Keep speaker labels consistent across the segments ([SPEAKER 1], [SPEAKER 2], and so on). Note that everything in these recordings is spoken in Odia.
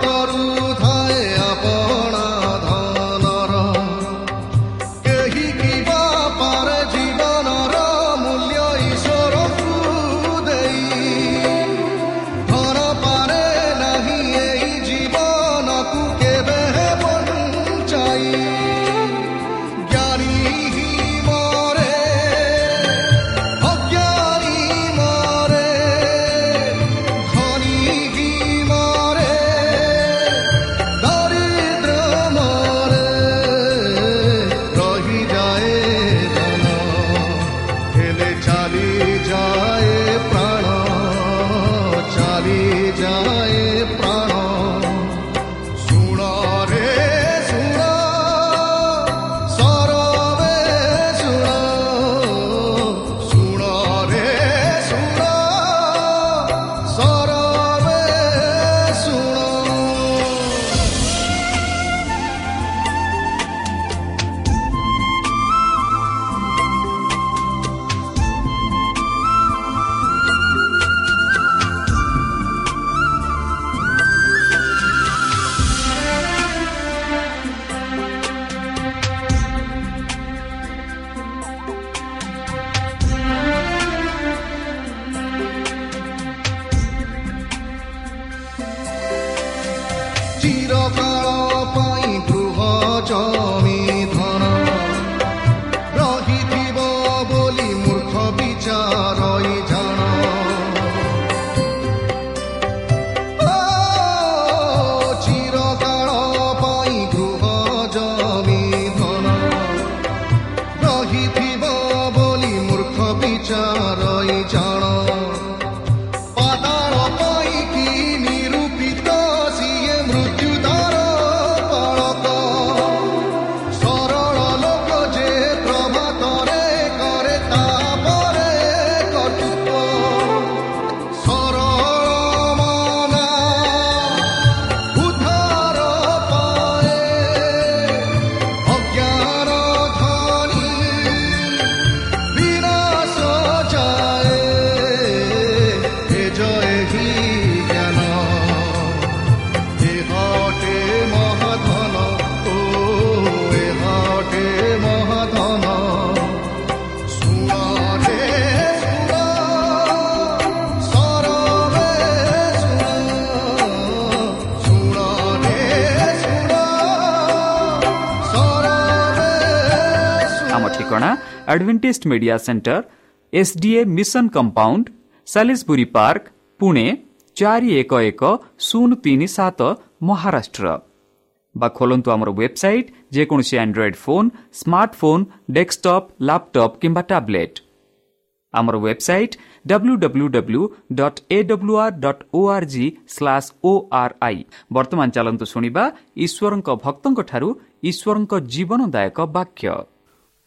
[SPEAKER 1] ଜୀବନର
[SPEAKER 2] ଶୁଣ
[SPEAKER 3] ଆମ ଠିକଣା Adventist media centre SDA mission compound Salisbury park Pune ଚାରି ଏକ ଏକ ଶୂନ ତିନି ସାତ ମହାରାଷ୍ଟ୍ର ବା ଖୋଲନ୍ତୁ ଆମର ୱେବସାଇଟ୍ ଯେକୌଣସି Android phone smartphone desktop laptop କିମ୍ବା ଟ୍ୟାବ୍ଲେଟ୍ ଆମର website W W W dot A W R dot O R G slash O R I ବର୍ତ୍ତମାନ ଚାଲନ୍ତୁ ଶୁଣିବା ଈଶ୍ୱରଙ୍କ ଭକ୍ତଙ୍କଠାରୁ ଈଶ୍ୱରଙ୍କ ଜୀବନଦାୟକ ବାକ୍ୟ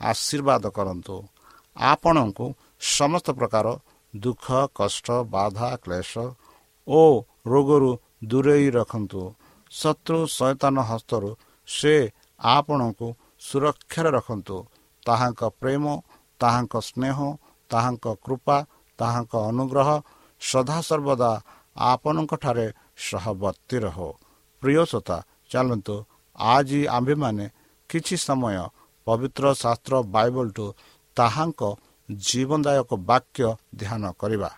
[SPEAKER 4] ଆଶୀର୍ବାଦ କରନ୍ତୁ। ଆପଣଙ୍କୁ ସମସ୍ତ ପ୍ରକାର ଦୁଃଖ କଷ୍ଟ ବାଧା କ୍ଲେଶ ଓ ରୋଗରୁ ଦୂରେଇ ରଖନ୍ତୁ। ଶତ୍ରୁ ସୈତାନ ହସ୍ତରୁ ସେ ଆପଣଙ୍କୁ ସୁରକ୍ଷାରେ ରଖନ୍ତୁ। ତାହାଙ୍କ ପ୍ରେମ ତାହାଙ୍କ ସ୍ନେହ ତାହାଙ୍କ କୃପା ତାହାଙ୍କ ଅନୁଗ୍ରହ ସଦାସର୍ବଦା ଆପଣଙ୍କଠାରେ ସହବର୍ତ୍ତୀ ରହ। ପ୍ରିୟ ଶ୍ରୋତା ଚାଲନ୍ତୁ। ଆଜି ଆମ୍ଭେମାନେ କିଛି ସମୟ ପବିତ୍ର ଶାସ୍ତ୍ର ବାଇବଲଠୁ ତାହାଙ୍କ ଜୀବନଦାୟକ ବାକ୍ୟ ଧ୍ୟାନ କରିବା।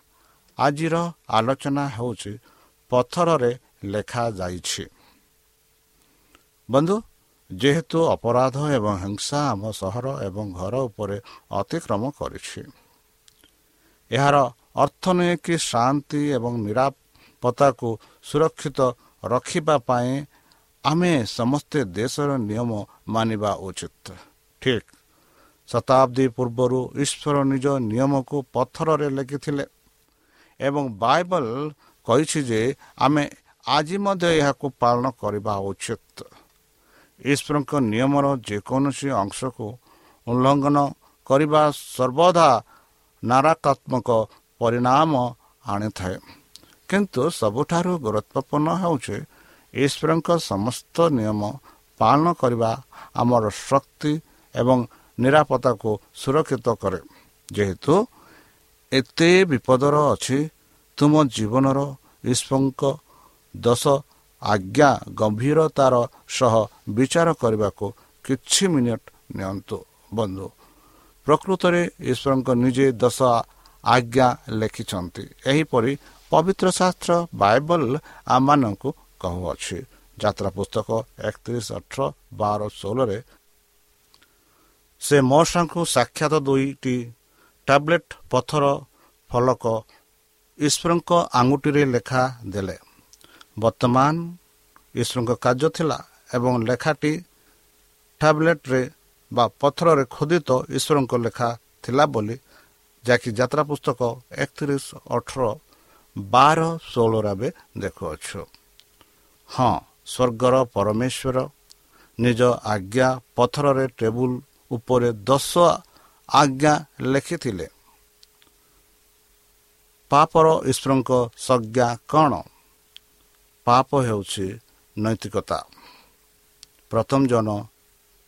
[SPEAKER 4] ଆଜିର ଆଲୋଚନା ହେଉଛି ପଥରରେ ଲେଖାଯାଇଛି ବନ୍ଧୁ ଯେହେତୁ ଅପରାଧ ଏବଂ ହିଂସା ଆମ ସହର ଏବଂ ଘର ଉପରେ ଅତିକ୍ରମ କରିଛି ଏହାର ଅର୍ଥ ନୁହେଁ କି ଶାନ୍ତି ଏବଂ ନିରାପତ୍ତାକୁ ସୁରକ୍ଷିତ ରଖିବା ପାଇଁ ଆମେ ସମସ୍ତେ ଦେଶର ନିୟମ ମାନିବା ଉଚିତ। ଠିକ୍। ଶତାବ୍ଦୀ ପୂର୍ବରୁ ଈଶ୍ୱର ନିଜ ନିୟମକୁ ପଥରରେ ଲେଖିଥିଲେ ଏବଂ ବାଇବଲ କହିଛି ଯେ ଆମେ ଆଜି ମଧ୍ୟ ଏହାକୁ ପାଳନ କରିବା ଉଚିତ। ଈଶ୍ୱରଙ୍କ ନିୟମର ଯେକୌଣସି ଅଂଶକୁ ଉଲ୍ଲଙ୍ଘନ କରିବା ସର୍ବଦା ନାରାତ୍ମକ ପରିଣାମ ଆଣିଥାଏ। କିନ୍ତୁ ସବୁଠାରୁ ଗୁରୁତ୍ୱପୂର୍ଣ୍ଣ ହେଉଛି ଈଶ୍ୱରଙ୍କ ସମସ୍ତ ନିୟମ ପାଳନ କରିବା ଆମର ଶକ୍ତି ଏବଂ ନିରାପତ୍ତାକୁ ସୁରକ୍ଷିତ କରେ। ଯେହେତୁ ଏତେ ବିପଦର ଅଛି ତୁମ ଜୀବନର ଈଶ୍ୱରଙ୍କ ଦଶ ଆଜ୍ଞା ଗମ୍ଭୀରତାର ସହ ବିଚାର କରିବାକୁ କିଛି ମିନିଟ୍ ନିଅନ୍ତୁ ବନ୍ଧୁ। ପ୍ରକୃତରେ ଈଶ୍ୱରଙ୍କ ନିଜେ ଦଶ ଆଜ୍ଞା ଲେଖିଛନ୍ତି। ଏହିପରି ପବିତ୍ର ଶାସ୍ତ୍ର ବାଇବଲ ଆମମାନଙ୍କୁ କହୁଅଛି। ଯାତ୍ରା ପୁସ୍ତକ ଏକତିରିଶ ଅଠର ବାର ଷୋହଳରେ ସେ ମଶାଙ୍କୁ ସାକ୍ଷାତ ଦୁଇଟି ଟାବ୍ଲେଟ୍ ପଥର ଫଲକ ଈଶ୍ୱରଙ୍କ ଆଙ୍ଗୁଠିରେ ଲେଖା ଦେଲେ। ବର୍ତ୍ତମାନ ଈଶ୍ୱରଙ୍କ କାର୍ଯ୍ୟ ଥିଲା ଏବଂ ଲେଖାଟି ଟାବ୍ଲେଟ୍ରେ ବା ପଥରରେ ଖୋଦିତ ଈଶ୍ୱରଙ୍କ ଲେଖା ଥିଲା ବୋଲି ଯାହାକି ଯାତ୍ରା ପୁସ୍ତକ ଏକତିରିଶ ଅଠର ବାର ଷୋହଳରେ ଆମେ ଦେଖୁଅଛୁ। ହଁ ସ୍ୱର୍ଗର ପରମେଶ୍ୱର ନିଜ ଆଜ୍ଞା ପଥରରେ ଟେବୁଲ ଉପରେ ଦଶ ଆଜ୍ଞା ଲେଖିଥିଲେ। ପାପର ଈଶ୍ୱରଙ୍କ ସଂଜ୍ଞା କ'ଣ? ପାପ ହେଉଛି ନୈତିକତା। ପ୍ରଥମ ଜନ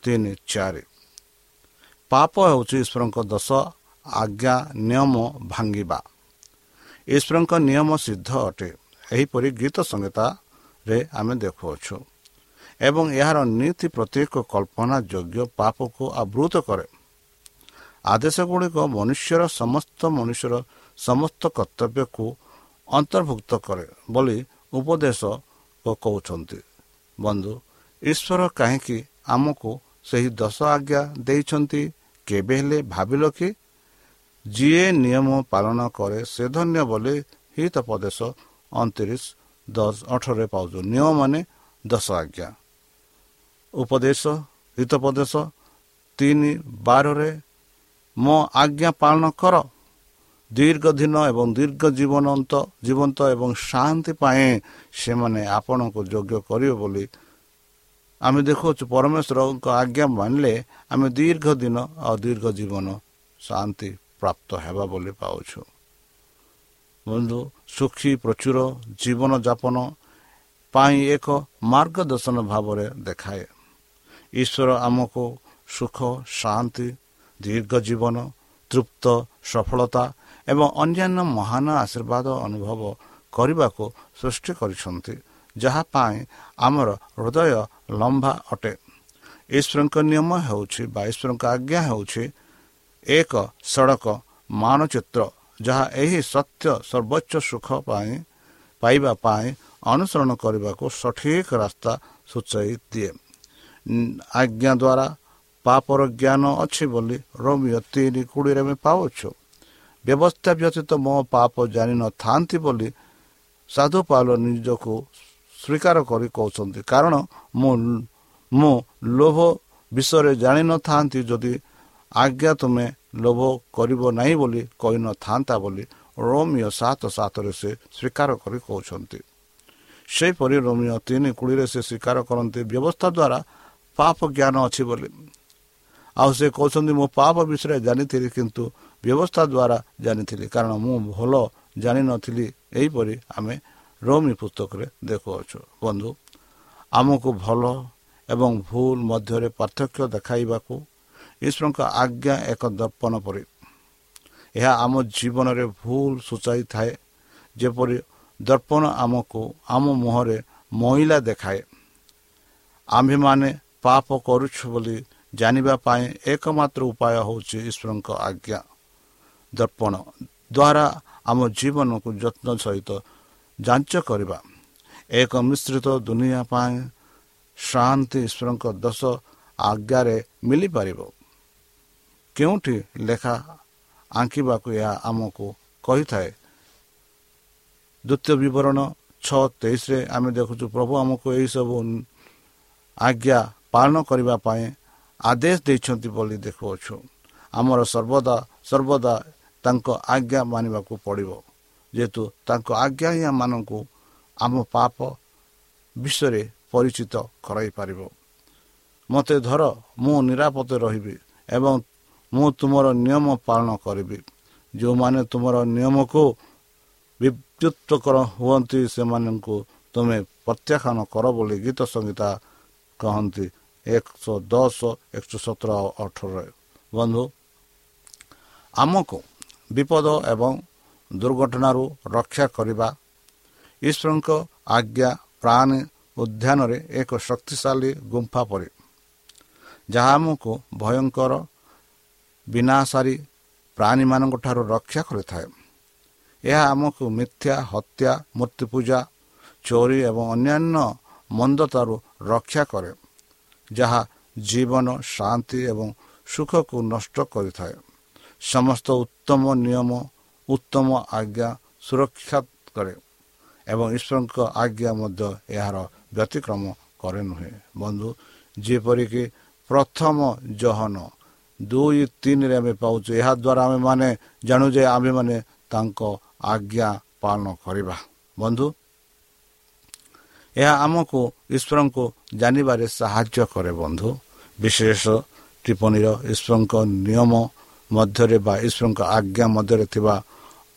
[SPEAKER 4] ତିନି ଚାରି। ପାପ ହେଉଛି ଈଶ୍ୱରଙ୍କ ଦଶ ଆଜ୍ଞା ନିୟମ ଭାଙ୍ଗିବା। ଈଶ୍ୱରଙ୍କ ନିୟମ ସିଦ୍ଧ ଅଟେ। ଏହିପରି ଗୀତ ସଂହିତାରେ ଆମେ ଦେଖୁଅଛୁ। ଏବଂ ଏହାର ନୀତି ପ୍ରତ୍ୟେକ କଳ୍ପନା ଯୋଗ୍ୟ ପାପକୁ ଆବୃତ କରେ। ଆଦେଶ ଗୁଡ଼ିକ ମନୁଷ୍ୟର ସମସ୍ତ ମନୁଷ୍ୟର ସମସ୍ତ କର୍ତ୍ତବ୍ୟକୁ ଅନ୍ତର୍ଭୁକ୍ତ କରେ ବୋଲି ଉପଦେଶ କହୁଛନ୍ତି। ବନ୍ଧୁ ଈଶ୍ୱର କାହିଁକି ଆମକୁ ସେହି ଦଶ ଆଜ୍ଞା ଦେଇଛନ୍ତି କେବେ ହେଲେ ଭାବିଲ କି? ଯିଏ ନିୟମ ପାଳନ କରେ ସେ ଧନ୍ୟ ବୋଲି ହିତପଦେଶ ଅଣତିରିଶ ଦଶ ଅଠରରେ ପାଉଛୁ। ନିୟମ ମାନେ ଦଶ ଆଜ୍ଞା। ଉପଦେଶ ହିତପଦେଶ ତିନି ବାରରେ ମୋ ଆଜ୍ଞା ପାଳନ କର ଦୀର୍ଘ ଦିନ ଏବଂ ଦୀର୍ଘ ଜୀବନନ୍ତ ଜୀବନ୍ତ ଏବଂ ଶାନ୍ତି ପାଇଁ ସେମାନେ ଆପଣଙ୍କୁ ଯୋଗ୍ୟ କରିବେ ବୋଲି ଆମେ ଦେଖୁଛୁ ପରମେଶ୍ୱରଙ୍କ ଆଜ୍ଞା ମାନିଲେ ଆମେ ଦୀର୍ଘ ଦିନ ଆଉ ଦୀର୍ଘ ଜୀବନ ଶାନ୍ତି ପ୍ରାପ୍ତ ହେବା ବୋଲି ପାଉଛୁ। ବନ୍ଧୁ ସୁଖୀ ପ୍ରଚୁର ଜୀବନଯାପନ ପାଇଁ ଏକ ମାର୍ଗଦର୍ଶନ ଭାବରେ ଦେଖାଏ। ଈଶ୍ୱର ଆମକୁ ସୁଖ ଶାନ୍ତି ଦୀର୍ଘ ଜୀବନ ତୃପ୍ତ ସଫଳତା ଏବଂ ଅନ୍ୟାନ୍ୟ ମହାନ ଆଶୀର୍ବାଦ ଅନୁଭବ କରିବାକୁ ସୃଷ୍ଟି କରିଛନ୍ତି ଯାହା ପାଇଁ ଆମର ହୃଦୟ ଲମ୍ବା ଅଟେ। ଈଶ୍ୱରଙ୍କ ନିୟମ ହେଉଛି ବା ଈଶ୍ୱରଙ୍କ ଆଜ୍ଞା ହେଉଛି ଏକ ସଡ଼କ ମାନଚିତ୍ର ଯାହା ଏହି ସତ୍ୟ ସର୍ବୋଚ୍ଚ ସୁଖ ପାଇଁ ପାଇବା ପାଇଁ ଅନୁସରଣ କରିବାକୁ ସଠିକ ରାସ୍ତା ସୂଚାଇ ଦିଏ। ଆଜ୍ଞା ଦ୍ୱାରା ପାପର ଜ୍ଞାନ ଅଛି ବୋଲି ରୋମିଓ ତିନି କୋଡ଼ିଏରେ ଆମେ ପାଉଛୁ। ବ୍ୟବସ୍ଥା ବ୍ୟତୀତ ମୋ ପାପ ଜାଣିନଥାନ୍ତି ବୋଲି ସାଧୁ ପାଲ ନିଜକୁ ସ୍ୱୀକାର କରି କହୁଛନ୍ତି। କାରଣ ମୁଁ ମୁଁ ଲୋଭ ବିଷୟରେ ଜାଣିନଥାନ୍ତି ଯଦି ଆଜ୍ଞା ତୁମେ ଲୋଭ କରିବ ନାହିଁ ବୋଲି କହିନଥାନ୍ତା ବୋଲି ରୋମିଓ ସାତ ସାତରେ ସେ ସ୍ୱୀକାର କରି କହୁଛନ୍ତି। ସେହିପରି ରୋମିଓ ତିନି କୋଡ଼ିରେ ସେ ସ୍ୱୀକାର କରନ୍ତି। ବ୍ୟବସ୍ଥା ଦ୍ୱାରା ପାପ ଜ୍ଞାନ ଅଛି ବୋଲି। ଆଉ ସେ କହୁଛନ୍ତି ମୁଁ ପାପ ବିଷୟରେ ଜାଣିଥିଲି କିନ୍ତୁ ବ୍ୟବସ୍ଥା ଦ୍ୱାରା ଜାଣିଥିଲି। କାରଣ ମୁଁ ଭଲ ଜାଣିନଥିଲି ଏହିପରି ଆମେ ରୋମି ପୁସ୍ତକରେ ଦେଖୁଅଛୁ। ବନ୍ଧୁ ଆମକୁ ଭଲ ଏବଂ ଭୁଲ ମଧ୍ୟରେ ପାର୍ଥକ୍ୟ ଦେଖାଇବାକୁ ଈଶ୍ୱରଙ୍କ ଆଜ୍ଞା ଏକ ଦର୍ପଣ ପରି। ଏହା ଆମ ଜୀବନରେ ଭୁଲ ସୂଚାଇଥାଏ। ଯେପରି ଦର୍ପଣ ଆମକୁ ଆମ ମୁହଁରେ ମହିଳା ଦେଖାଏ। ଆମ୍ଭେମାନେ ପାପ କରୁଛୁ ବୋଲି ଜାଣିବା ପାଇଁ ଏକମାତ୍ର ଉପାୟ ହେଉଛି ଈଶ୍ୱରଙ୍କ ଆଜ୍ଞା। ଦର୍ପଣ ଦ୍ୱାରା ଆମ ଜୀବନକୁ ଯତ୍ନ ସହିତ ଯାଞ୍ଚ କରିବା। ଏକ ମିଶ୍ରିତ ଦୁନିଆ ପାଇଁ ଶାନ୍ତି ଈଶ୍ୱରଙ୍କ ଦଶ ଆଜ୍ଞାରେ ମିଳିପାରିବ। କେଉଁଠି ଲେଖା ଆଙ୍କିବାକୁ ଏହା ଆମକୁ କହିଥାଏ? ଦ୍ୱିତୀୟ ବିବରଣ ଛଅ ତେଇଶରେ ଆମେ ଦେଖୁଛୁ ପ୍ରଭୁ ଆମକୁ ଏହିସବୁ ଆଜ୍ଞା ପାଳନ କରିବା ପାଇଁ ଆଦେଶ ଦେଇଛନ୍ତି ବୋଲି ଦେଖୁଅଛୁ। ଆମର ସର୍ବଦା ସର୍ବଦା ତାଙ୍କ ଆଜ୍ଞା ମାନିବାକୁ ପଡ଼ିବ। ଯେହେତୁ ତାଙ୍କ ଆଜ୍ଞା ହିଁ ଆମମାନଙ୍କୁ ଆମ ପାପ ବିଷୟରେ ପରିଚିତ କରାଇ ପାରିବ। ମୋତେ ଧର ମୁଁ ନିରାପଦ ରହିବି ଏବଂ ମୁଁ ତୁମର ନିୟମ ପାଳନ କରିବି। ଯେଉଁମାନେ ତୁମର ନିୟମକୁ ବିଦ୍ୟୁତ୍କର ହୁଅନ୍ତି ସେମାନଙ୍କୁ ତୁମେ ପ୍ରତ୍ୟାଖ୍ୟାନ କର ବୋଲି ଗୀତ ସଂହିତା କହନ୍ତି। ଏକଶହ ଦଶ ଏକଶହ ସତର ଅଠରରେ ବନ୍ଧୁ ଆମକୁ ବିପଦ ଏବଂ ଦୁର୍ଘଟଣାରୁ ରକ୍ଷା କରିବା ଈଶ୍ୱରଙ୍କ ଆଜ୍ଞା ପ୍ରାଣୀ ଉଦ୍ୟାନରେ ଏକ ଶକ୍ତିଶାଳୀ ଗୁମ୍ଫା ପରି ଯାହା ଆମକୁ ଭୟଙ୍କର ବିନାଶାରୀ ପ୍ରାଣୀମାନଙ୍କ ଠାରୁ ରକ୍ଷା କରିଥାଏ। ଏହା ଆମକୁ ମିଥ୍ୟା ହତ୍ୟା ମୂର୍ତ୍ତି ପୂଜା ଚୋରି ଏବଂ ଅନ୍ୟାନ୍ୟ ମନ୍ଦତାରୁ ରକ୍ଷା କରେ। ଯାହା ଜୀବନ ଶାନ୍ତି ଏବଂ ସୁଖକୁ ନଷ୍ଟ କରିଥାଏ ସମସ୍ତ ଉତ୍ତମ ନିୟମ ଉତ୍ତମ ଆଜ୍ଞା ସୁରକ୍ଷା କରେ ଏବଂ ଈଶ୍ୱରଙ୍କ ଆଜ୍ଞା ମଧ୍ୟ ଏହାର ବ୍ୟତିକ୍ରମ କରେ ନୁହେଁ ବନ୍ଧୁ ଯେପରିକି ପ୍ରଥମ ଜହନ ଦୁଇ ତିନିରେ ଆମେ ପାଉଛୁ ଏହାଦ୍ୱାରା ଆମେମାନେ ଜାଣୁ ଯେ ଆମେମାନେ ତାଙ୍କ ଆଜ୍ଞା ପାଳନ କରିବା ବନ୍ଧୁ ଏହା ଆମକୁ ଈଶ୍ୱରଙ୍କୁ ଜାଣିବାରେ ସାହାଯ୍ୟ କରେ ବନ୍ଧୁ। ବିଶେଷ ଟିପ୍ପଣୀର ଈଶ୍ୱରଙ୍କ ନିୟମ ମଧ୍ୟରେ ବା ଈଶ୍ୱରଙ୍କ ଆଜ୍ଞା ମଧ୍ୟରେ ଥିବା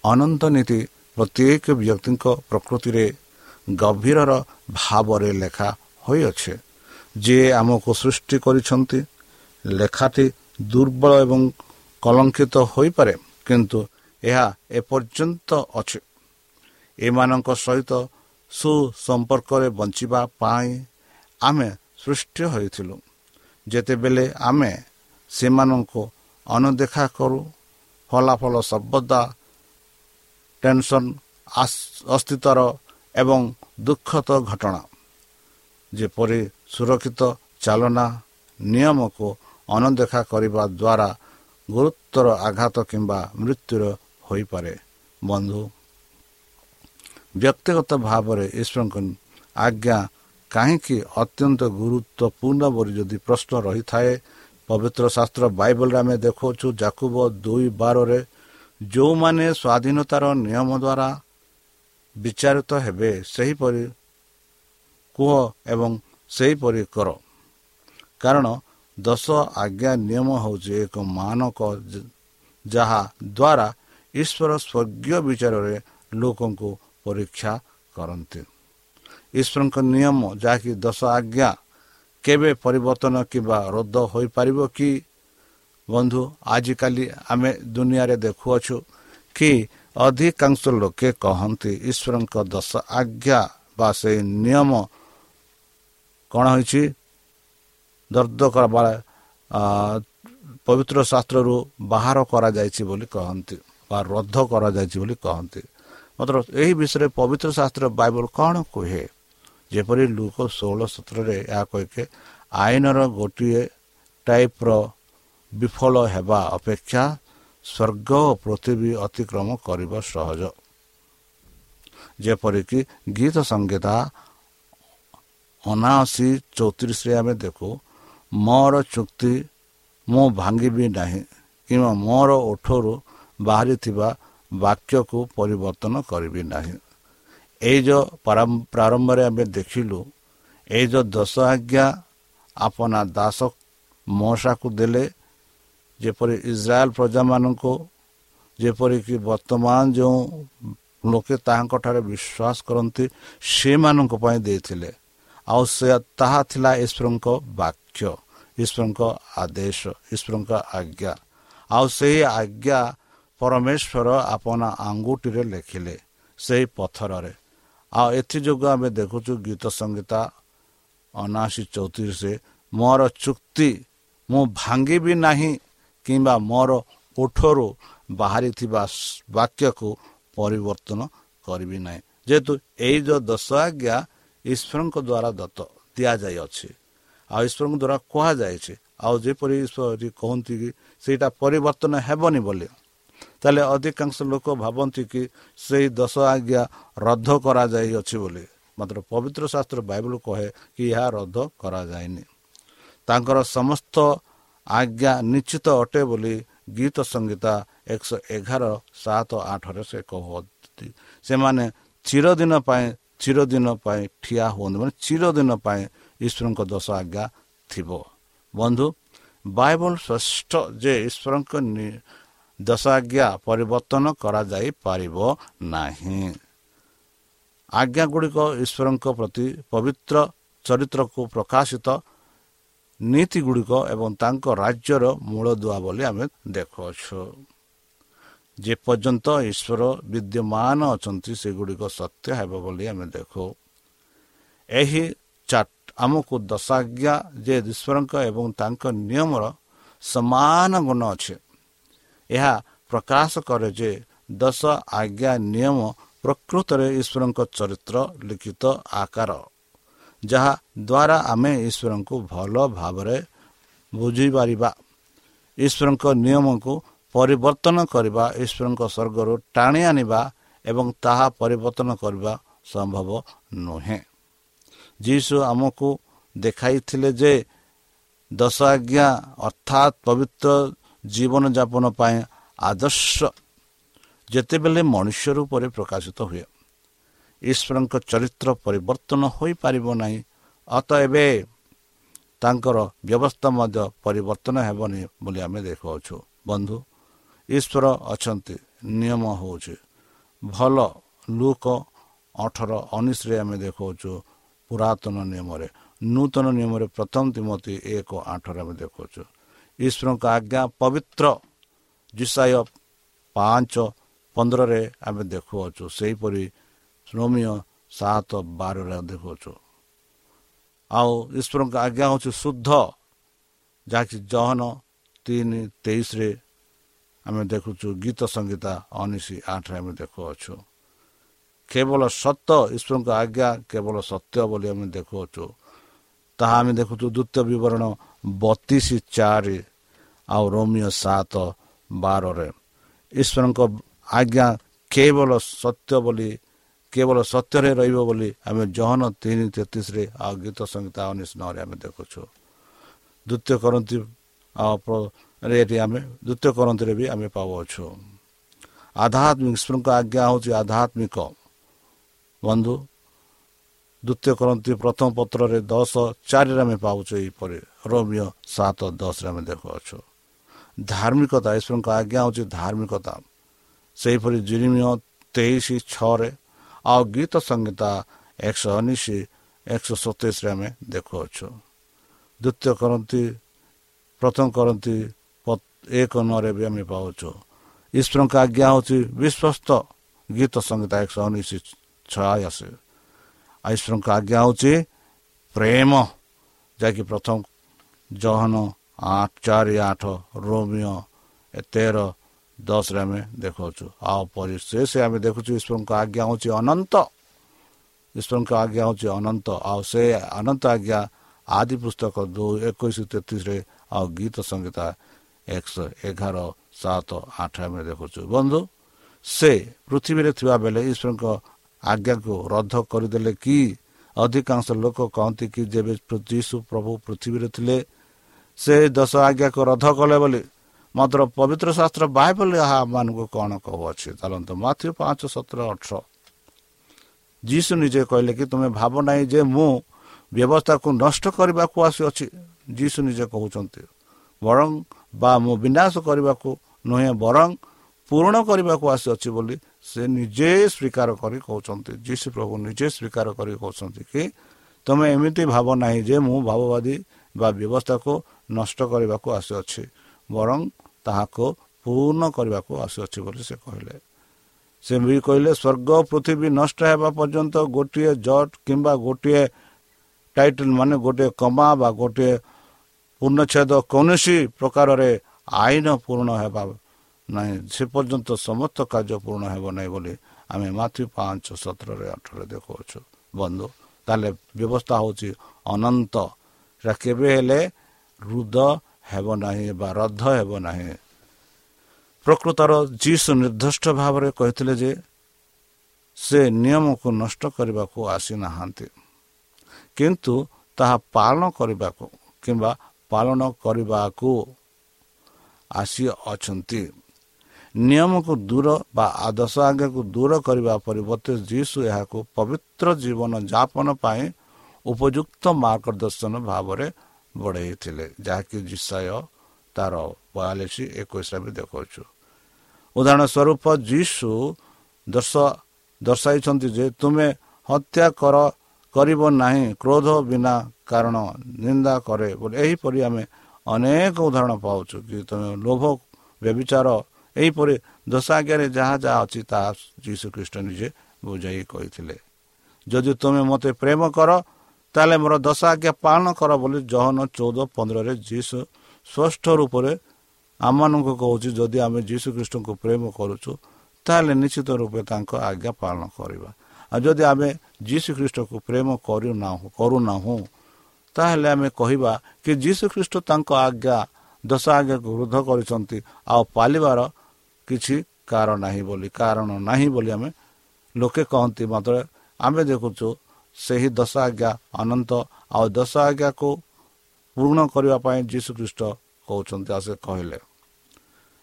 [SPEAKER 4] ଅନନ୍ତ ନୀତି ପ୍ରତ୍ୟେକ ବ୍ୟକ୍ତିଙ୍କ ପ୍ରକୃତିରେ ଗଭୀରର ଭାବରେ ଲେଖା ହୋଇଅଛି। ଯିଏ ଆମକୁ ସୃଷ୍ଟି କରିଛନ୍ତି ଲେଖାଟି ଦୁର୍ବଳ ଏବଂ କଲଙ୍କିତ ହୋଇପାରେ କିନ୍ତୁ ଏହା ଏପର୍ଯ୍ୟନ୍ତ ଅଛି। ଏମାନଙ୍କ ସହିତ ସୁସମ୍ପର୍କରେ ବଞ୍ଚିବା ପାଇଁ ଆମେ ସୃଷ୍ଟି ହୋଇଥିଲୁ। ଯେତେବେଳେ ଆମେ ସେମାନଙ୍କୁ ଅନଦେଖା କରୁ ଫଳାଫଳ ସର୍ବଦା ଟେନସନ୍ ଅସ୍ତିତ୍ୱର ଏବଂ ଦୁଃଖଦ ଘଟଣା। ଯେପରି ସୁରକ୍ଷିତ ଚାଲନା ନିୟମକୁ ଅନଦେଖା କରିବା ଦ୍ୱାରା ଗୁରୁତର ଆଘାତ କିମ୍ବା ମୃତ୍ୟୁର ହୋଇପାରେ। ବନ୍ଧୁ ବ୍ୟକ୍ତିଗତ ଭାବରେ ଈଶ୍ୱରଙ୍କ ଆଜ୍ଞା କାହିଁକି ଅତ୍ୟନ୍ତ ଗୁରୁତ୍ୱପୂର୍ଣ୍ଣ ବୋଲି ଯଦି ପ୍ରଶ୍ନ ରହିଥାଏ ପବିତ୍ର ଶାସ୍ତ୍ର ବାଇବଲରେ ଆମେ ଦେଖାଉଛୁ ଜାକୁବ ଦୁଇ ବାରରେ ଯେଉଁମାନେ ସ୍ୱାଧୀନତାର ନିୟମ ଦ୍ୱାରା ବିଚାରିତ ହେବେ ସେହିପରି କୁହ ଏବଂ ସେହିପରି କର କାରଣ ଦଶ ଆଜ୍ଞା ନିୟମ ହେଉଛି ଏକ ମାନକ ଯାହା ଦ୍ୱାରା ଈଶ୍ୱର ସ୍ୱର୍ଗୀୟ ବିଚାରରେ ଲୋକଙ୍କୁ ପରୀକ୍ଷା କରନ୍ତି। ଈଶ୍ୱରଙ୍କ ନିୟମ ଯାହାକି ଦଶ ଆଜ୍ଞା କେବେ ପରିବର୍ତ୍ତନ କିମ୍ବା ରଦ୍ଦ ହୋଇପାରିବ କି? ବନ୍ଧୁ ଆଜିକାଲି ଆମେ ଦୁନିଆରେ ଦେଖୁଅଛୁ କି ଅଧିକାଂଶ ଲୋକେ କହନ୍ତି ଈଶ୍ୱରଙ୍କ ଦଶ ଆଜ୍ଞା ବା ସେହି ନିୟମ କ'ଣ ହୋଇଛି? ଦର୍ଦ ପବିତ୍ର ଶାସ୍ତ୍ରରୁ ବାହାର କରାଯାଇଛି ବୋଲି କହନ୍ତି ବା ରଦ୍ଦ କରାଯାଇଛି ବୋଲି କହନ୍ତି। ମାତ୍ର ଏହି ବିଷୟରେ ପବିତ୍ର ଶାସ୍ତ୍ର ବାଇବଲ କ'ଣ କୁହେ? ଯେପରି ଲୋକ ଷୋହଳ ସତରରେ ଏହା କହିକେ ଆଇନର ଗୋଟିଏ ଟାଇପ୍ର ବିଫଳ ହେବା ଅପେକ୍ଷା ସ୍ୱର୍ଗ ଓ ପୃଥିବୀ ଅତିକ୍ରମ କରିବା ସହଜ। ଯେପରିକି ଗୀତ ସଂଗୀତା ଅନାଅଶୀ ଚଉତିରିଶରେ ଆମେ ଦେଖୁ ମୋର ଚୁକ୍ତି ମୁଁ ଭାଙ୍ଗିବି ନାହିଁ କିମ୍ବା ମୋର ଓଠରୁ ବାହାରିଥିବା ବାକ୍ୟକୁ ପରିବର୍ତ୍ତନ କରିବି ନାହିଁ। ଏଇ ଯେଉଁ ପ୍ରାରମ୍ଭରେ ଆମେ ଦେଖିଲୁ ଏଇ ଯେଉଁ ଦଶ ଆଜ୍ଞା ଆପନା ଦାସ ମଶାକୁ ଦେଲେ ଯେପରି ଇସ୍ରାଏଲ ପ୍ରଜାମାନଙ୍କୁ ଯେପରିକି ବର୍ତ୍ତମାନ ଯେଉଁ ଲୋକେ ତାହାଙ୍କଠାରେ ବିଶ୍ୱାସ କରନ୍ତି ସେମାନଙ୍କ ପାଇଁ ଦେଇଥିଲେ। ଆଉ ସେ ତାହା ଥିଲା ଈଶ୍ୱରଙ୍କ ବାକ୍ୟ ଈଶ୍ୱରଙ୍କ ଆଦେଶ ଈଶ୍ୱରଙ୍କ ଆଜ୍ଞା। ଆଉ ସେହି ଆଜ୍ଞା ପରମେଶ୍ୱର ଆପଣ ଆଙ୍ଗୁଠିରେ ଲେଖିଲେ ସେହି ପଥରରେ। ଆଉ ଏଥିଯୋଗୁଁ ଆମେ ଦେଖୁଛୁ ଗୀତ ସଂଗୀତା ଅନାଅଶୀ ଚଉତିରିଶରେ ମୋର ଚୁକ୍ତି ମୁଁ ଭାଙ୍ଗିବି ନାହିଁ କିମ୍ବା ମୋର ଓଠରୁ ବାହାରିଥିବା ବାକ୍ୟକୁ ପରିବର୍ତ୍ତନ କରିବି ନାହିଁ। ଯେହେତୁ ଏଇ ଯେଉଁ ଦଶ ଆଜ୍ଞା ଈଶ୍ୱରଙ୍କ ଦ୍ୱାରା ଦତ୍ତ ଦିଆଯାଇଅଛି। ଆଉ ଈଶ୍ୱରଙ୍କ ଦ୍ୱାରା କୁହାଯାଇଛି ଆଉ ଯେପରି ଈଶ୍ୱର କହନ୍ତି କି ସେଇଟା ପରିବର୍ତ୍ତନ ହେବନି ବୋଲି। ତାହେଲେ ଅଧିକାଂଶ ଲୋକ ଭାବନ୍ତି କି ସେଇ ଦଶ ଆଜ୍ଞା ରଦ୍ଦ କରାଯାଇଅଛି ବୋଲି। ମାତ୍ର ପବିତ୍ର ଶାସ୍ତ୍ର ବାଇବଲ କହେ କି ଏହା ରଦ୍ଦ କରାଯାଇନି ତାଙ୍କର ସମସ୍ତ ଆଜ୍ଞା ନିଶ୍ଚିତ ଅଟେ ବୋଲି ଗୀତ ସଂଗୀତା ଏକଶହ ଏଗାର ସାତ ଆଠରେ ସେ କହନ୍ତି। ସେମାନେ ଚିରଦିନ ପାଇଁ ଚିରଦିନ ପାଇଁ ଠିଆ ହୁଅନ୍ତି। ମାନେ ଚିରଦିନ ପାଇଁ ଈଶ୍ୱରଙ୍କ ଦଶ ଆଜ୍ଞା ଥିବ। ବନ୍ଧୁ ବାଇବଲ ଶ୍ରେଷ୍ଠ ଯେ ଈଶ୍ୱରଙ୍କ ଦଶ ଆଜ୍ଞା ପରିବର୍ତ୍ତନ କରାଯାଇପାରିବ ନାହିଁ। ଆଜ୍ଞା ଗୁଡ଼ିକ ଈଶ୍ୱରଙ୍କ ପ୍ରତି ପବିତ୍ର ଚରିତ୍ରକୁ ପ୍ରକାଶିତ ନୀତି ଗୁଡ଼ିକ ଏବଂ ତାଙ୍କ ରାଜ୍ୟର ମୂଳଦୁଆ ବୋଲି ଆମେ ଦେଖୁଅଛୁ। ଯେପର୍ଯ୍ୟନ୍ତ ଈଶ୍ୱର ବିଦ୍ୟମାନ ଅଛନ୍ତି ସେଗୁଡ଼ିକ ସତ୍ୟ ହେବ ବୋଲି ଆମେ ଦେଖୁ। ଏହି ଆମକୁ ଦଶାଜ୍ଞା ଯେ ଈଶ୍ୱରଙ୍କ ଏବଂ ତାଙ୍କ ନିୟମର ସମାନ ଗୁଣ ଅଛି। ଏହା ପ୍ରକାଶ କରେ ଯେ ଦଶ ଆଜ୍ଞା ନିୟମ ପ୍ରକୃତରେ ଈଶ୍ୱରଙ୍କ ଚରିତ୍ର ଲିଖିତ ଆକାର ଯାହା ଦ୍ୱାରା ଆମେ ଈଶ୍ୱରଙ୍କୁ ଭଲ ଭାବରେ ବୁଝିପାରିବା। ଈଶ୍ୱରଙ୍କ ନିୟମକୁ ପରିବର୍ତ୍ତନ କରିବା ଈଶ୍ୱରଙ୍କ ସ୍ୱର୍ଗରୁ ଟାଣି ଆଣିବା ଏବଂ ତାହା ପରିବର୍ତ୍ତନ କରିବା ସମ୍ଭବ ନୁହେଁ। ଯୀଶୁ ଆମକୁ ଦେଖାଇଥିଲେ ଯେ ଦଶ ଆଜ୍ଞା ଅର୍ଥାତ୍ ପବିତ୍ର ଜୀବନଯାପନ ପାଇଁ ଆଦର୍ଶ। ଯେତେବେଳେ ମନୁଷ୍ୟ ରୂପରେ ପ୍ରକାଶିତ ହୁଏ ଈଶ୍ୱରଙ୍କ ଚରିତ୍ର ପରିବର୍ତ୍ତନ ହୋଇପାରିବ ନାହିଁ। ଅତ ଏବେ ତାଙ୍କର ବ୍ୟବସ୍ଥା ମଧ୍ୟ ପରିବର୍ତ୍ତନ ହେବନି ବୋଲି ଆମେ ଦେଖାଉଛୁ ବନ୍ଧୁ ଈଶ୍ୱର ଅଛନ୍ତି ନିୟମ ହେଉଛି ଭଲ ଲୁକ ଅଠର ଉଣେଇଶରେ ଆମେ ଦେଖାଉଛୁ ପୁରାତନ ନିୟମରେ। ନୂତନ ନିୟମରେ ପ୍ରଥମ ତିମତି ଏକ ଆଠରେ ଆମେ ଦେଖାଉଛୁ ଈଶ୍ୱରଙ୍କ ଆଜ୍ଞା ପବିତ୍ର ଜିସାୟ ପାଞ୍ଚ ପନ୍ଦରରେ ଆମେ ଦେଖୁଅଛୁ। ସେହିପରି ଶ୍ରମିୟ ସାତ ବାରରେ ଦେଖୁଅଛୁ। ଆଉ ଈଶ୍ୱରଙ୍କ ଆଜ୍ଞା ହେଉଛି ଶୁଦ୍ଧ ଯାହାକି ଜହନ ତିନି ତେଇଶରେ ଆମେ ଦେଖୁଛୁ ଗୀତ ସଂଗୀତା ଉଣେଇଶ ଆଠରେ ଆମେ ଦେଖୁଅଛୁ। କେବଳ ସତ ଈଶ୍ୱରଙ୍କ ଆଜ୍ଞା କେବଳ ସତ୍ୟ ବୋଲି ଆମେ ଦେଖୁଅଛୁ। ତାହା ଆମେ ଦେଖୁଛୁ ଦ୍ୱିତୀୟ ବିବରଣ ବତିଶ ଚାରି ଆଉ ରୋମିଓ ସାତ ବାରରେ। ଈଶ୍ୱରଙ୍କ ଆଜ୍ଞା କେବଳ ସତ୍ୟ ବୋଲି କେବଳ ସତ୍ୟରେ ରହିବ ବୋଲି ଆମେ ଜହନ ତିନି ତେତିଶରେ ଆଉ ଗୀତ ସଂହିତା ନଅରେ ଆମେ ଦେଖୁଛୁ। ଦ୍ୱିତୀୟ କରନ୍ତି ଏଠି ଆମେ ଦ୍ୱିତୀୟ କରନ୍ତିରେ ବି ଆମେ ପାଉଅଛୁ। ଆଧ୍ୟାତ୍ମିକ ଈଶ୍ୱରଙ୍କ ଆଜ୍ଞା ହେଉଛି ଆଧ୍ୟାତ୍ମିକ। ବନ୍ଧୁ ଦ୍ୱିତୀୟ କରନ୍ତି ପ୍ରଥମ ପତ୍ରରେ ଦଶ ଚାରିରେ ଆମେ ପାଉଛୁ ଏହିପରି। ରୋମିଓ ସାତ ଦଶରେ ଆମେ ଦେଖୁଅଛୁ ଧାର୍ମିକତା ଈଶ୍ୱରଙ୍କ ଆଜ୍ଞା ହେଉଛି ଧାର୍ମିକତା। ସେହିପରି ଜିନିମିୟ ତେଇଶ ଛଅରେ ଆଉ ଗୀତ ସଂହିତା ଏକଶହ ଉଣେଇଶ ଏକଶହ ସତେଇଶରେ ଆମେ ଦେଖୁଅଛୁ ଦ୍ୱିତୀୟ କରନ୍ତି ପ୍ରଥମ କରନ୍ତି ଏକ ନରେ ବି ଆମେ ପାଉଛୁ। ଈଶ୍ୱରଙ୍କ ଆଜ୍ଞା ହେଉଛି ବିଶ୍ୱସ୍ତ ଗୀତ ସଂହିତା ଏକଶହ ଉଣେଇଶ ଛୟାଅଶୀ। ଈଶ୍ୱରଙ୍କ ଆଜ୍ଞା ହେଉଛି ପ୍ରେମ ଯାହାକି ପ୍ରଥମ ଜହନ ଆଠ ଚାରି ଆଠ ରୋମିଓ ତେର ଦଶରେ ଆମେ ଦେଖାଉଛୁ। ଆଉ ପରିଶେଷ ଆମେ ଦେଖୁଛୁ ଈଶ୍ୱରଙ୍କ ଆଜ୍ଞା ହେଉଛି ଅନନ୍ତ। ଈଶ୍ୱରଙ୍କ ଆଜ୍ଞା ହେଉଛି ଅନନ୍ତ। ଆଉ ସେ ଅନନ୍ତ ଆଜ୍ଞା ଆଦି ପୁସ୍ତକ ଦୁଇ ଏକୋଇଶ ତେତିଶରେ ଆଉ ଗୀତ ସଂହିତା ଏକଶହ ଏଗାର ସାତ ଆଠ ଆମେ ଦେଖୁଛୁ। ବନ୍ଧୁ ସେ ପୃଥିବୀରେ ଥିବା ବେଳେ ଈଶ୍ୱରଙ୍କ ଆଜ୍ଞାକୁ ରଦ୍ଦ କରିଦେଲେ କି? ଅଧିକାଂଶ ଲୋକ କହନ୍ତି କି ଯେବେ ଯୀଶୁ ପ୍ରଭୁ ପୃଥିବୀରେ ଥିଲେ ସେ ଦଶ ଆଜ୍ଞାକୁ ରଦ୍ଦ କଲେ ବୋଲି। ମାତ୍ର ପବିତ୍ର ଶାସ୍ତ୍ର ବାଇବଲ ଏହା ଆମମାନଙ୍କୁ କ'ଣ କହୁଅଛି? ଚାଲନ୍ତୁ ମାଥ୍ୟୁ ପାଞ୍ଚ ସତର ଅଠର। ଯୀଶୁ ନିଜେ କହିଲେ କି ତୁମେ ଭାବ ନାହିଁ ଯେ ମୁଁ ବ୍ୟବସ୍ଥାକୁ ନଷ୍ଟ କରିବାକୁ ଆସିଅଛି। ଯୀଶୁ ନିଜେ କହୁଛନ୍ତି ବରଂ ବା ମୁଁ ବିନାଶ କରିବାକୁ ନୁହେଁ ବରଂ ପୂରଣ କରିବାକୁ ଆସିଅଛି ବୋଲି ସେ ନିଜେ ସ୍ୱୀକାର କରି କହୁଛନ୍ତି ଯୀଶୁ ପ୍ରଭୁ ନିଜେ ସ୍ୱୀକାର କରି କହୁଛନ୍ତି କି ତୁମେ ଏମିତି ଭାବ ନାହିଁ ଯେ ମୁଁ ଭାବବାଦୀ ବା ବ୍ୟବସ୍ଥାକୁ ନଷ୍ଟ କରିବାକୁ ଆସିଅଛି ବରଂ ତାହାକୁ ପୂର୍ଣ୍ଣ କରିବାକୁ ଆସିଅଛି ବୋଲି ସେ କହିଲେ। ସେ ବି କହିଲେ ସ୍ୱର୍ଗ ପୃଥିବୀ ନଷ୍ଟ ହେବା ପର୍ଯ୍ୟନ୍ତ ଗୋଟିଏ ଜଟ୍ କିମ୍ବା ଗୋଟିଏ ଟାଇଟଲ ମାନେ ଗୋଟିଏ କମା ବା ଗୋଟିଏ ପୂର୍ଣ୍ଣଚ୍ଛେଦ କୌଣସି ପ୍ରକାରରେ ଆଇନ ପୂରଣ ହେବା ନାହିଁ ସେ ପର୍ଯ୍ୟନ୍ତ ସମସ୍ତ କାର୍ଯ୍ୟ ପୂରଣ ହେବ ନାହିଁ ବୋଲି ଆମେ ମାତୃ ପାଞ୍ଚ ସତରରେ ଅଠରରେ ଦେଖାଉଛୁ। ବନ୍ଧୁ ତାହେଲେ ବ୍ୟବସ୍ଥା ହେଉଛି ଅନନ୍ତ। କେବେ ହେଲେ ରୁଦ ହେବ ନାହିଁ ବା ରଦ୍ଦ ହେବ ନାହିଁ। ପ୍ରକୃତର ଯୀଶୁ ନିର୍ଦ୍ଦିଷ୍ଟ ଭାବରେ କହିଥିଲେ ଯେ ସେ ନିୟମକୁ ନଷ୍ଟ କରିବାକୁ ଆସିନାହାନ୍ତି। କିନ୍ତୁ ତାହା ପାଳନ କରିବାକୁ କିମ୍ବା ପାଳନ କରିବାକୁ ଆସିଅଛନ୍ତି। ନିୟମକୁ ଦୂର ବା ଆଦର୍ଶ ଆଜ୍ଞାକୁ ଦୂର କରିବା ପରିବର୍ତ୍ତେ ଯୀଶୁ ଏହାକୁ ପବିତ୍ର ଜୀବନ ଯାପନ ପାଇଁ ଉପଯୁକ୍ତ ମାର୍ଗଦର୍ଶନ ଭାବରେ ବଢ଼େଇଥିଲେ ଯାହାକି ଜିସାୟ ତାର ବୟାଳିଶ ଏକୋଇଶରେ ବି ଦେଖାଉଛୁ। ଉଦାହରଣ ସ୍ୱରୂପ ଯୀଶୁ ଦର୍ଶ ଦର୍ଶାଇଛନ୍ତି ଯେ ତୁମେ ହତ୍ୟା କର କରିବ ନାହିଁ କ୍ରୋଧ ବିନା କାରଣ ନିନ୍ଦା କରେ ବୋଲି। ଏହିପରି ଆମେ ଅନେକ ଉଦାହରଣ ପାଉଛୁ କି ତୁମେ ଲୋଭ ବ୍ୟବିଚାର ଏହିପରି ଦଶ ଆଜ୍ଞାରେ ଯାହା ଯାହା ଅଛି ତାହା ଯୀଶୁ ଖ୍ରୀଷ୍ଟ ନିଜେ ବୁଝାଇ କହିଥିଲେ। ଯଦି ତୁମେ ମୋତେ ପ୍ରେମ କର ତାହେଲେ ମୋର ଦଶ ଆଜ୍ଞା ପାଳନ କର ବୋଲି ଜହନ ଚଉଦ ପନ୍ଦରରେ ଯୀଶୁ ସ୍ପଷ୍ଟ ରୂପରେ ଆମମାନଙ୍କୁ କହୁଛି ଯଦି ଆମେ ଯୀଶୁ ଖ୍ରୀଷ୍ଟଙ୍କୁ ପ୍ରେମ କରୁଛୁ ତାହେଲେ ନିଶ୍ଚିତ ରୂପେ ତାଙ୍କ ଆଜ୍ଞା ପାଳନ କରିବା। ଆଉ ଯଦି ଆମେ ଯୀଶୁ ଖ୍ରୀଷ୍ଟକୁ ପ୍ରେମ କରୁନାହୁଁ କରୁନାହୁଁ ତାହେଲେ ଆମେ କହିବା କି ଯୀଶୁ ଖ୍ରୀଷ୍ଟ ତାଙ୍କ ଆଜ୍ଞା ଦଶ ଆଜ୍ଞାକୁ ବୃଦ୍ଧ କରିଛନ୍ତି ଆଉ ପାଲିବାର କିଛି କାରଣ ନାହିଁ ବୋଲି କାରଣ ନାହିଁ ବୋଲି ଆମେ ଲୋକେ କହନ୍ତି ମାତ୍ର ଆମେ ଦେଖୁଛୁ ସେହି ଦଶ ଆଜ୍ଞା ଅନନ୍ତ ଆଉ ଦଶ ଆଜ୍ଞାକୁ ପୂର୍ଣ୍ଣ କରିବା ପାଇଁ ଯୀଶୁ ଖ୍ରୀଷ୍ଟ କହୁଛନ୍ତି ଆଉ ସେ କହିଲେ।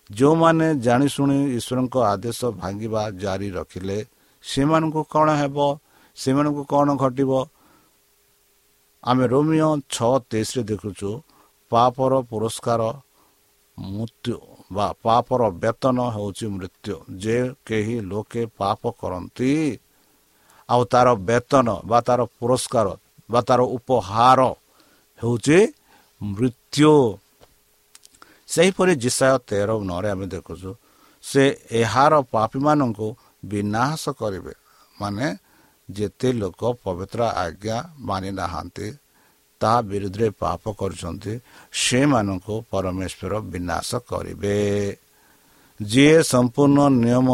[SPEAKER 4] ଯେଉଁମାନେ ଜାଣିଶୁଣି ଈଶ୍ୱରଙ୍କ ଆଦେଶ ଭାଙ୍ଗିବା ଜାରି ରଖିଲେ ସେମାନଙ୍କୁ କ'ଣ ହେବ? ସେମାନଙ୍କୁ କ'ଣ ଘଟିବ? ଆମେ ରୋମିଓ ଛଅ ତେଇଶରେ ଦେଖୁଛୁ ପାପର ପୁରସ୍କାର ମୃତ୍ୟୁ ବା ପାପର ବେତନ ହେଉଛି ମୃତ୍ୟୁ। ଯେ କେହି ଲୋକେ ପାପ କରନ୍ତି ଆଉ ତାର ବେତନ ବା ତାର ପୁରସ୍କାର ବା ତାର ଉପହାର ହେଉଛି ମୃତ୍ୟୁ। ସେହିପରି ଜିସାୟ ତେର ନରେ ଆମେ ଦେଖୁଛୁ ସେ ଏହାର ପାପୀମାନଙ୍କୁ ବିନାଶ କରିବେ। ମାନେ ଯେତେ ଲୋକ ପବିତ୍ର ଆଜ୍ଞା ମାନି ନାହାନ୍ତି ତାହା ବିରୁଦ୍ଧରେ ପାପ କରୁଛନ୍ତି ସେମାନଙ୍କୁ ପରମେଶ୍ୱର ବିନାଶ କରିବେ। ଯିଏ ସମ୍ପୂର୍ଣ୍ଣ ନିୟମ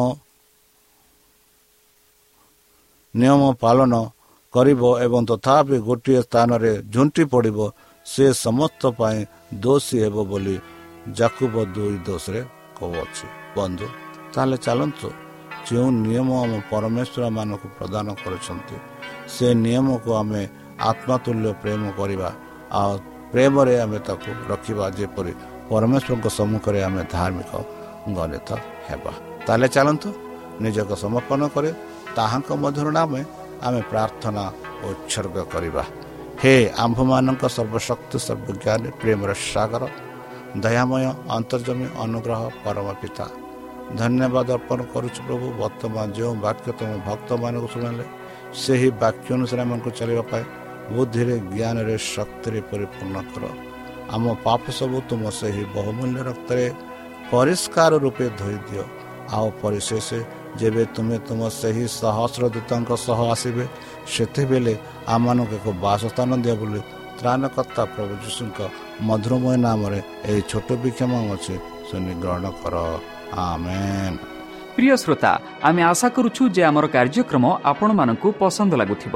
[SPEAKER 4] ନିୟମ ପାଳନ କରିବ ଏବଂ ତଥାପି ଗୋଟିଏ ସ୍ଥାନରେ ଝୁଣ୍ଟି ପଡ଼ିବ ସେ ସମସ୍ତ ପାଇଁ ଦୋଷୀ ହେବ ବୋଲି ଜାକୁବ ଦୁଇ ଦୋଷରେ କହୁଅଛି। ବନ୍ଧୁ ତାହେଲେ ଚାଲନ୍ତୁ ଯେଉଁ ନିୟମ ଆମ ପରମେଶ୍ୱର ମାନଙ୍କୁ ପ୍ରଦାନ କରୁଛନ୍ତି ସେ ନିୟମକୁ ଆମେ ଆତ୍ମାତୁଲ୍ୟ ପ୍ରେମ କରିବା ଆଉ ପ୍ରେମରେ ଆମେ ତାକୁ ରଖିବା ଯେପରି ପରମେଶ୍ୱରଙ୍କ ସମ୍ମୁଖରେ ଆମେ ଧାର୍ମିକ ଗଣିତ ହେବା। ତାହେଲେ ଚାଲନ୍ତୁ ନିଜକୁ ସମର୍ପଣ କରି ତାହାଙ୍କ ମଧ୍ୟର ନାମେ ଆମେ ପ୍ରାର୍ଥନା ଉତ୍ସର୍ଗ କରିବା। ହେ ଆମ୍ଭମାନଙ୍କ ସର୍ବଶକ୍ତି ସର୍ବଜ୍ଞାନୀ ପ୍ରେମର ସାଗର ଦୟାମୟ ଅନ୍ତର୍ଜମୀ ଅନୁଗ୍ରହ ପରମ ପିତା। ଧନ୍ୟବାଦ ଅର୍ପଣ କରୁଛୁ ପ୍ରଭୁ ବର୍ତ୍ତମାନ ଯେଉଁ ବାକ୍ୟ ତୁମ ଭକ୍ତମାନଙ୍କୁ ଶୁଣାଇଲେ ସେହି ବାକ୍ୟ ଅନୁସାରେ ଆମକୁ ଚାଲିବା ପାଇଁ ବୁଦ୍ଧିରେ ଜ୍ଞାନରେ ଶକ୍ତିରେ ପରିପୂର୍ଣ୍ଣ କର। ଆମ ପାପ ସବୁ ତୁମ ସେହି ବହୁମୂଲ୍ୟ ରକ୍ତରେ ପରିଷ୍କାର ରୂପେ ଧୋଇଦିଅ। ଆଉ ପରିଶେଷ ଯେବେ ତୁମେ ତୁମ ସେହି ସହସ୍ରଦୂତଙ୍କ ସହ ଆସିବେ ସେତେବେଳେ ଆମମାନଙ୍କୁ ଏକ ବାସସ୍ଥାନ ଦିଅ ବୋଲି ତ୍ରାଣକର୍ତ୍ତା ପ୍ରଭୁ ଯୀଶୁଙ୍କ ମଧୁରମୟ ନାମରେ ଏହି ଛୋଟ ବିକ୍ଷମ ଅଛି ଶୁଣି ଗ୍ରହଣ କର। ଆମେନ୍।
[SPEAKER 3] ପ୍ରିୟ ଶ୍ରୋତା ଆମେ ଆଶା କରୁଛୁ ଯେ ଆମର କାର୍ଯ୍ୟକ୍ରମ ଆପଣମାନଙ୍କୁ ପସନ୍ଦ ଲାଗୁଥିବ।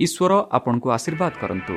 [SPEAKER 3] ଈଶ୍ୱର ଆପଣଙ୍କୁ ଆଶୀର୍ବାଦ କରନ୍ତୁ